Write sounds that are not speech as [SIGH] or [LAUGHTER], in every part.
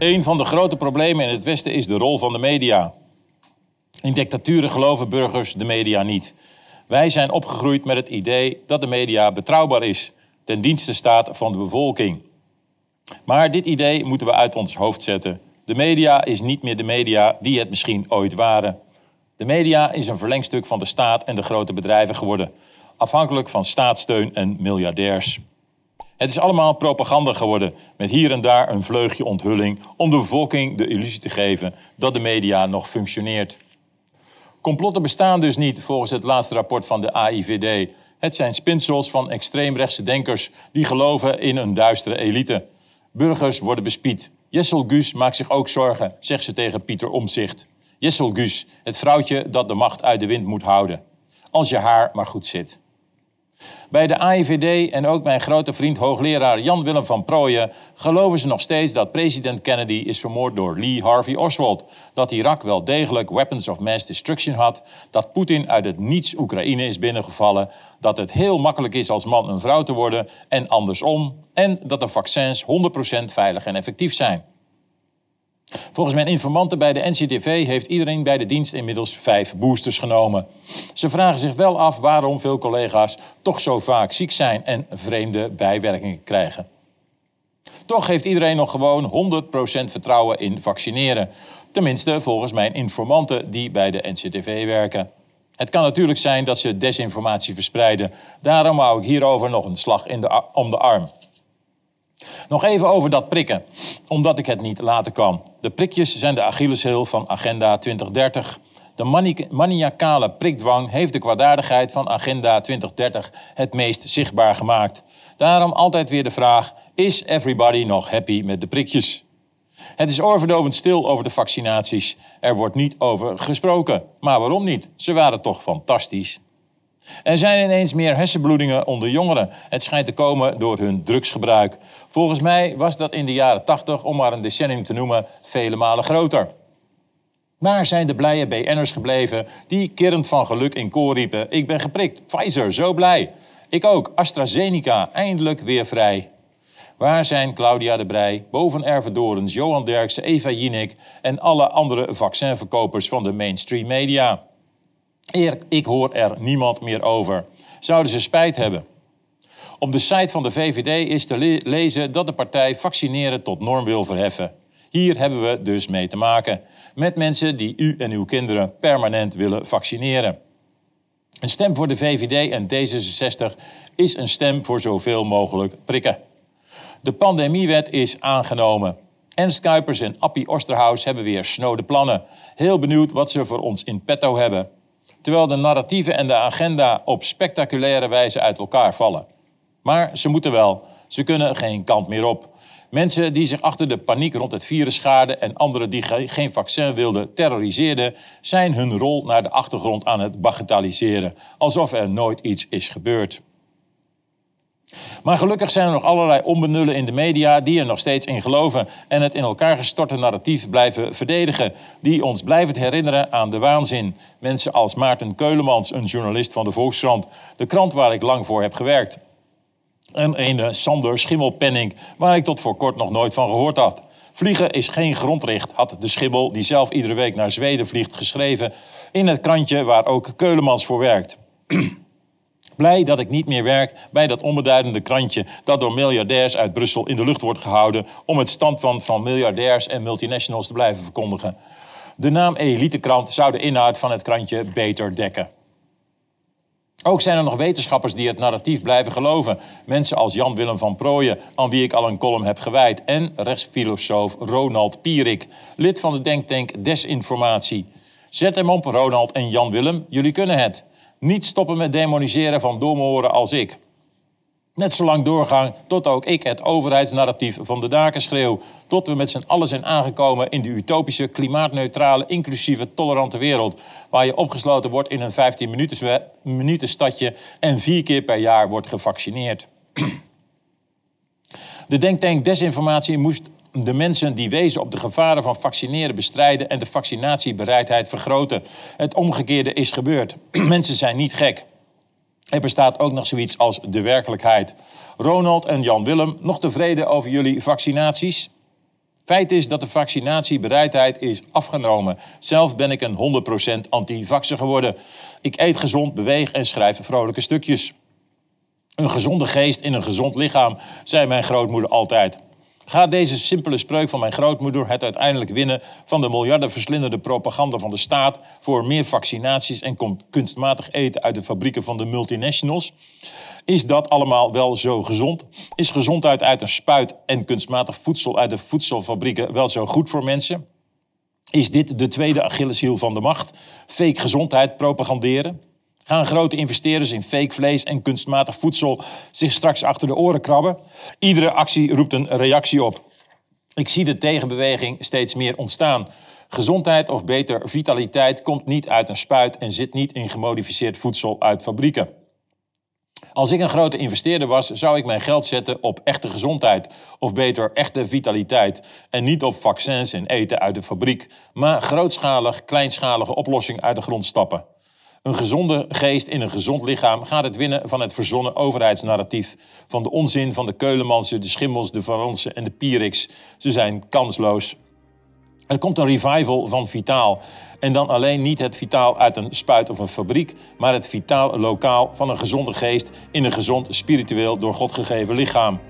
Een van de grote problemen in het Westen is de rol van de media. In dictaturen geloven burgers de media niet. Wij zijn opgegroeid met het idee dat de media betrouwbaar is, ten dienste staat van de bevolking. Maar dit idee moeten we uit ons hoofd zetten. De media is niet meer de media die het misschien ooit waren. De media is een verlengstuk van de staat en de grote bedrijven geworden, afhankelijk van staatssteun en miljardairs. Het is allemaal propaganda geworden, met hier en daar een vleugje onthulling om de bevolking de illusie te geven dat de media nog functioneert. Complotten bestaan dus niet volgens het laatste rapport van de AIVD. Het zijn spinsels van extreemrechtse denkers die geloven in een duistere elite. Burgers worden bespied. Jessel Gus maakt zich ook zorgen, zegt ze tegen Pieter Omzicht. Jessel Gus, het vrouwtje dat de macht uit de wind moet houden. Als je haar maar goed zit. Bij de AIVD en ook mijn grote vriend hoogleraar Jan-Willem van Prooijen geloven ze nog steeds dat president Kennedy is vermoord door Lee Harvey Oswald, dat Irak wel degelijk weapons of mass destruction had, dat Poetin uit het niets Oekraïne is binnengevallen, dat het heel makkelijk is als man een vrouw te worden en andersom, en dat de vaccins 100% veilig en effectief zijn. Volgens mijn informanten bij de NCTV heeft iedereen bij de dienst inmiddels vijf boosters genomen. Ze vragen zich wel af waarom veel collega's toch zo vaak ziek zijn en vreemde bijwerkingen krijgen. Toch heeft iedereen nog gewoon 100% vertrouwen in vaccineren. Tenminste, volgens mijn informanten die bij de NCTV werken. Het kan natuurlijk zijn dat ze desinformatie verspreiden. Daarom hou ik hierover nog een slag in de, om de arm. Nog even over dat prikken, omdat ik het niet laten kan. De prikjes zijn de Achillesheel van Agenda 2030. De maniacale prikdwang heeft de kwaadaardigheid van Agenda 2030 het meest zichtbaar gemaakt. Daarom altijd weer de vraag: is everybody nog happy met de prikjes? Het is oorverdovend stil over de vaccinaties. Er wordt niet over gesproken. Maar waarom niet? Ze waren toch fantastisch. Er zijn ineens meer hersenbloedingen onder jongeren. Het schijnt te komen door hun drugsgebruik. Volgens mij was dat in de jaren 80, om maar een decennium te noemen, vele malen groter. Waar zijn de blije BN'ers gebleven die kerend van geluk in koor riepen: Ik ben geprikt, Pfizer, zo blij. Ik ook, AstraZeneca, eindelijk weer vrij. Waar zijn Claudia de Brij, Boven Ervedorens, Johan Derksen, Eva Jinek en alle andere vaccinverkopers van de mainstream media? Ik hoor er niemand meer over. Zouden ze spijt hebben? Op de site van de VVD is te lezen dat de partij vaccineren tot norm wil verheffen. Hier hebben we dus mee te maken. Met mensen die u en uw kinderen permanent willen vaccineren. Een stem voor de VVD en D66 is een stem voor zoveel mogelijk prikken. De pandemiewet is aangenomen. Ernst Kuipers en Appie Osterhaus hebben weer snode plannen. Heel benieuwd wat ze voor ons in petto hebben terwijl de narratieven en de agenda op spectaculaire wijze uit elkaar vallen. Maar ze moeten wel, ze kunnen geen kant meer op. Mensen die zich achter de paniek rond het virus schaarden en anderen die geen vaccin wilden terroriseerden, zijn hun rol naar de achtergrond aan het bagatelliseren, alsof er nooit iets is gebeurd. Maar gelukkig zijn er nog allerlei onbenullen in de media die er nog steeds in geloven en het in elkaar gestorte narratief blijven verdedigen, die ons blijven herinneren aan de waanzin. Mensen als Maarten Keulemans, een journalist van de Volkskrant, de krant waar ik lang voor heb gewerkt. En een Sander Schimmelpenning, waar ik tot voor kort nog nooit van gehoord had. Vliegen is geen grondrecht, had de Schimmel, die zelf iedere week naar Zweden vliegt, geschreven in het krantje waar ook Keulemans voor werkt. [CLEARS THROAT] Blij dat ik niet meer werk bij dat onbeduidende krantje dat door miljardairs uit Brussel in de lucht wordt gehouden om het standpunt van miljardairs en multinationals te blijven verkondigen. De naam Elitekrant zou de inhoud van het krantje beter dekken. Ook zijn er nog wetenschappers die het narratief blijven geloven. Mensen als Jan-Willem van Prooijen, aan wie ik al een column heb gewijd. En rechtsfilosoof Ronald Pierik, lid van de denktank Desinformatie. Zet hem op, Ronald en Jan-Willem, jullie kunnen het. Niet stoppen met demoniseren van domoren als ik. Net zo lang doorgaan tot ook ik het overheidsnarratief van de daken schreeuw. Tot we met z'n allen zijn aangekomen in de utopische, klimaatneutrale, inclusieve, tolerante wereld. Waar je opgesloten wordt in een 15 minuten, minuten stadje en vier keer per jaar wordt gevaccineerd. [CLEARS THROAT] De denktank desinformatie moest de mensen die wezen op de gevaren van vaccineren bestrijden en de vaccinatiebereidheid vergroten. Het omgekeerde is gebeurd. [CLEARS THROAT] mensen zijn niet gek. Er bestaat ook nog zoiets als de werkelijkheid. Ronald en Jan Willem, nog tevreden over jullie vaccinaties? Feit is dat de vaccinatiebereidheid is afgenomen. Zelf ben ik een 100% anti-vaxxer geworden. Ik eet gezond, beweeg en schrijf vrolijke stukjes. Een gezonde geest in een gezond lichaam, zei mijn grootmoeder altijd. Gaat deze simpele spreuk van mijn grootmoeder het uiteindelijk winnen van de miljardenverslindende propaganda van de staat voor meer vaccinaties en kunstmatig eten uit de fabrieken van de multinationals? Is dat allemaal wel zo gezond? Is gezondheid uit een spuit en kunstmatig voedsel uit de voedselfabrieken wel zo goed voor mensen? Is dit de tweede Achilleshiel van de macht? Fake gezondheid propaganderen? Gaan grote investeerders in fake vlees en kunstmatig voedsel zich straks achter de oren krabben? Iedere actie roept een reactie op. Ik zie de tegenbeweging steeds meer ontstaan. Gezondheid of beter vitaliteit komt niet uit een spuit en zit niet in gemodificeerd voedsel uit fabrieken. Als ik een grote investeerder was, zou ik mijn geld zetten op echte gezondheid. Of beter, echte vitaliteit. En niet op vaccins en eten uit de fabriek. Maar grootschalig, kleinschalige oplossingen uit de grond stappen. Een gezonde geest in een gezond lichaam gaat het winnen van het verzonnen overheidsnarratief. Van de onzin van de Keulemansen, de Schimmels, de Varansen en de Pierix. Ze zijn kansloos. Er komt een revival van Vitaal. En dan alleen niet het Vitaal uit een spuit of een fabriek, maar het Vitaal lokaal van een gezonde geest in een gezond, spiritueel door God gegeven lichaam.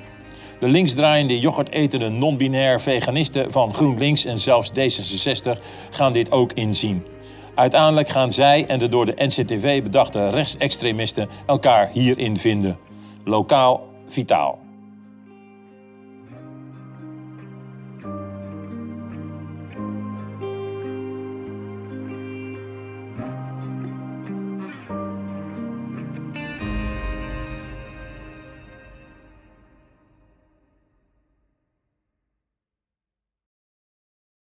De linksdraaiende, yoghurtetende, non-binair veganisten van GroenLinks en zelfs D66 gaan dit ook inzien. Uiteindelijk gaan zij en de door de NCTV bedachte rechtsextremisten elkaar hierin vinden. Lokaal, vitaal.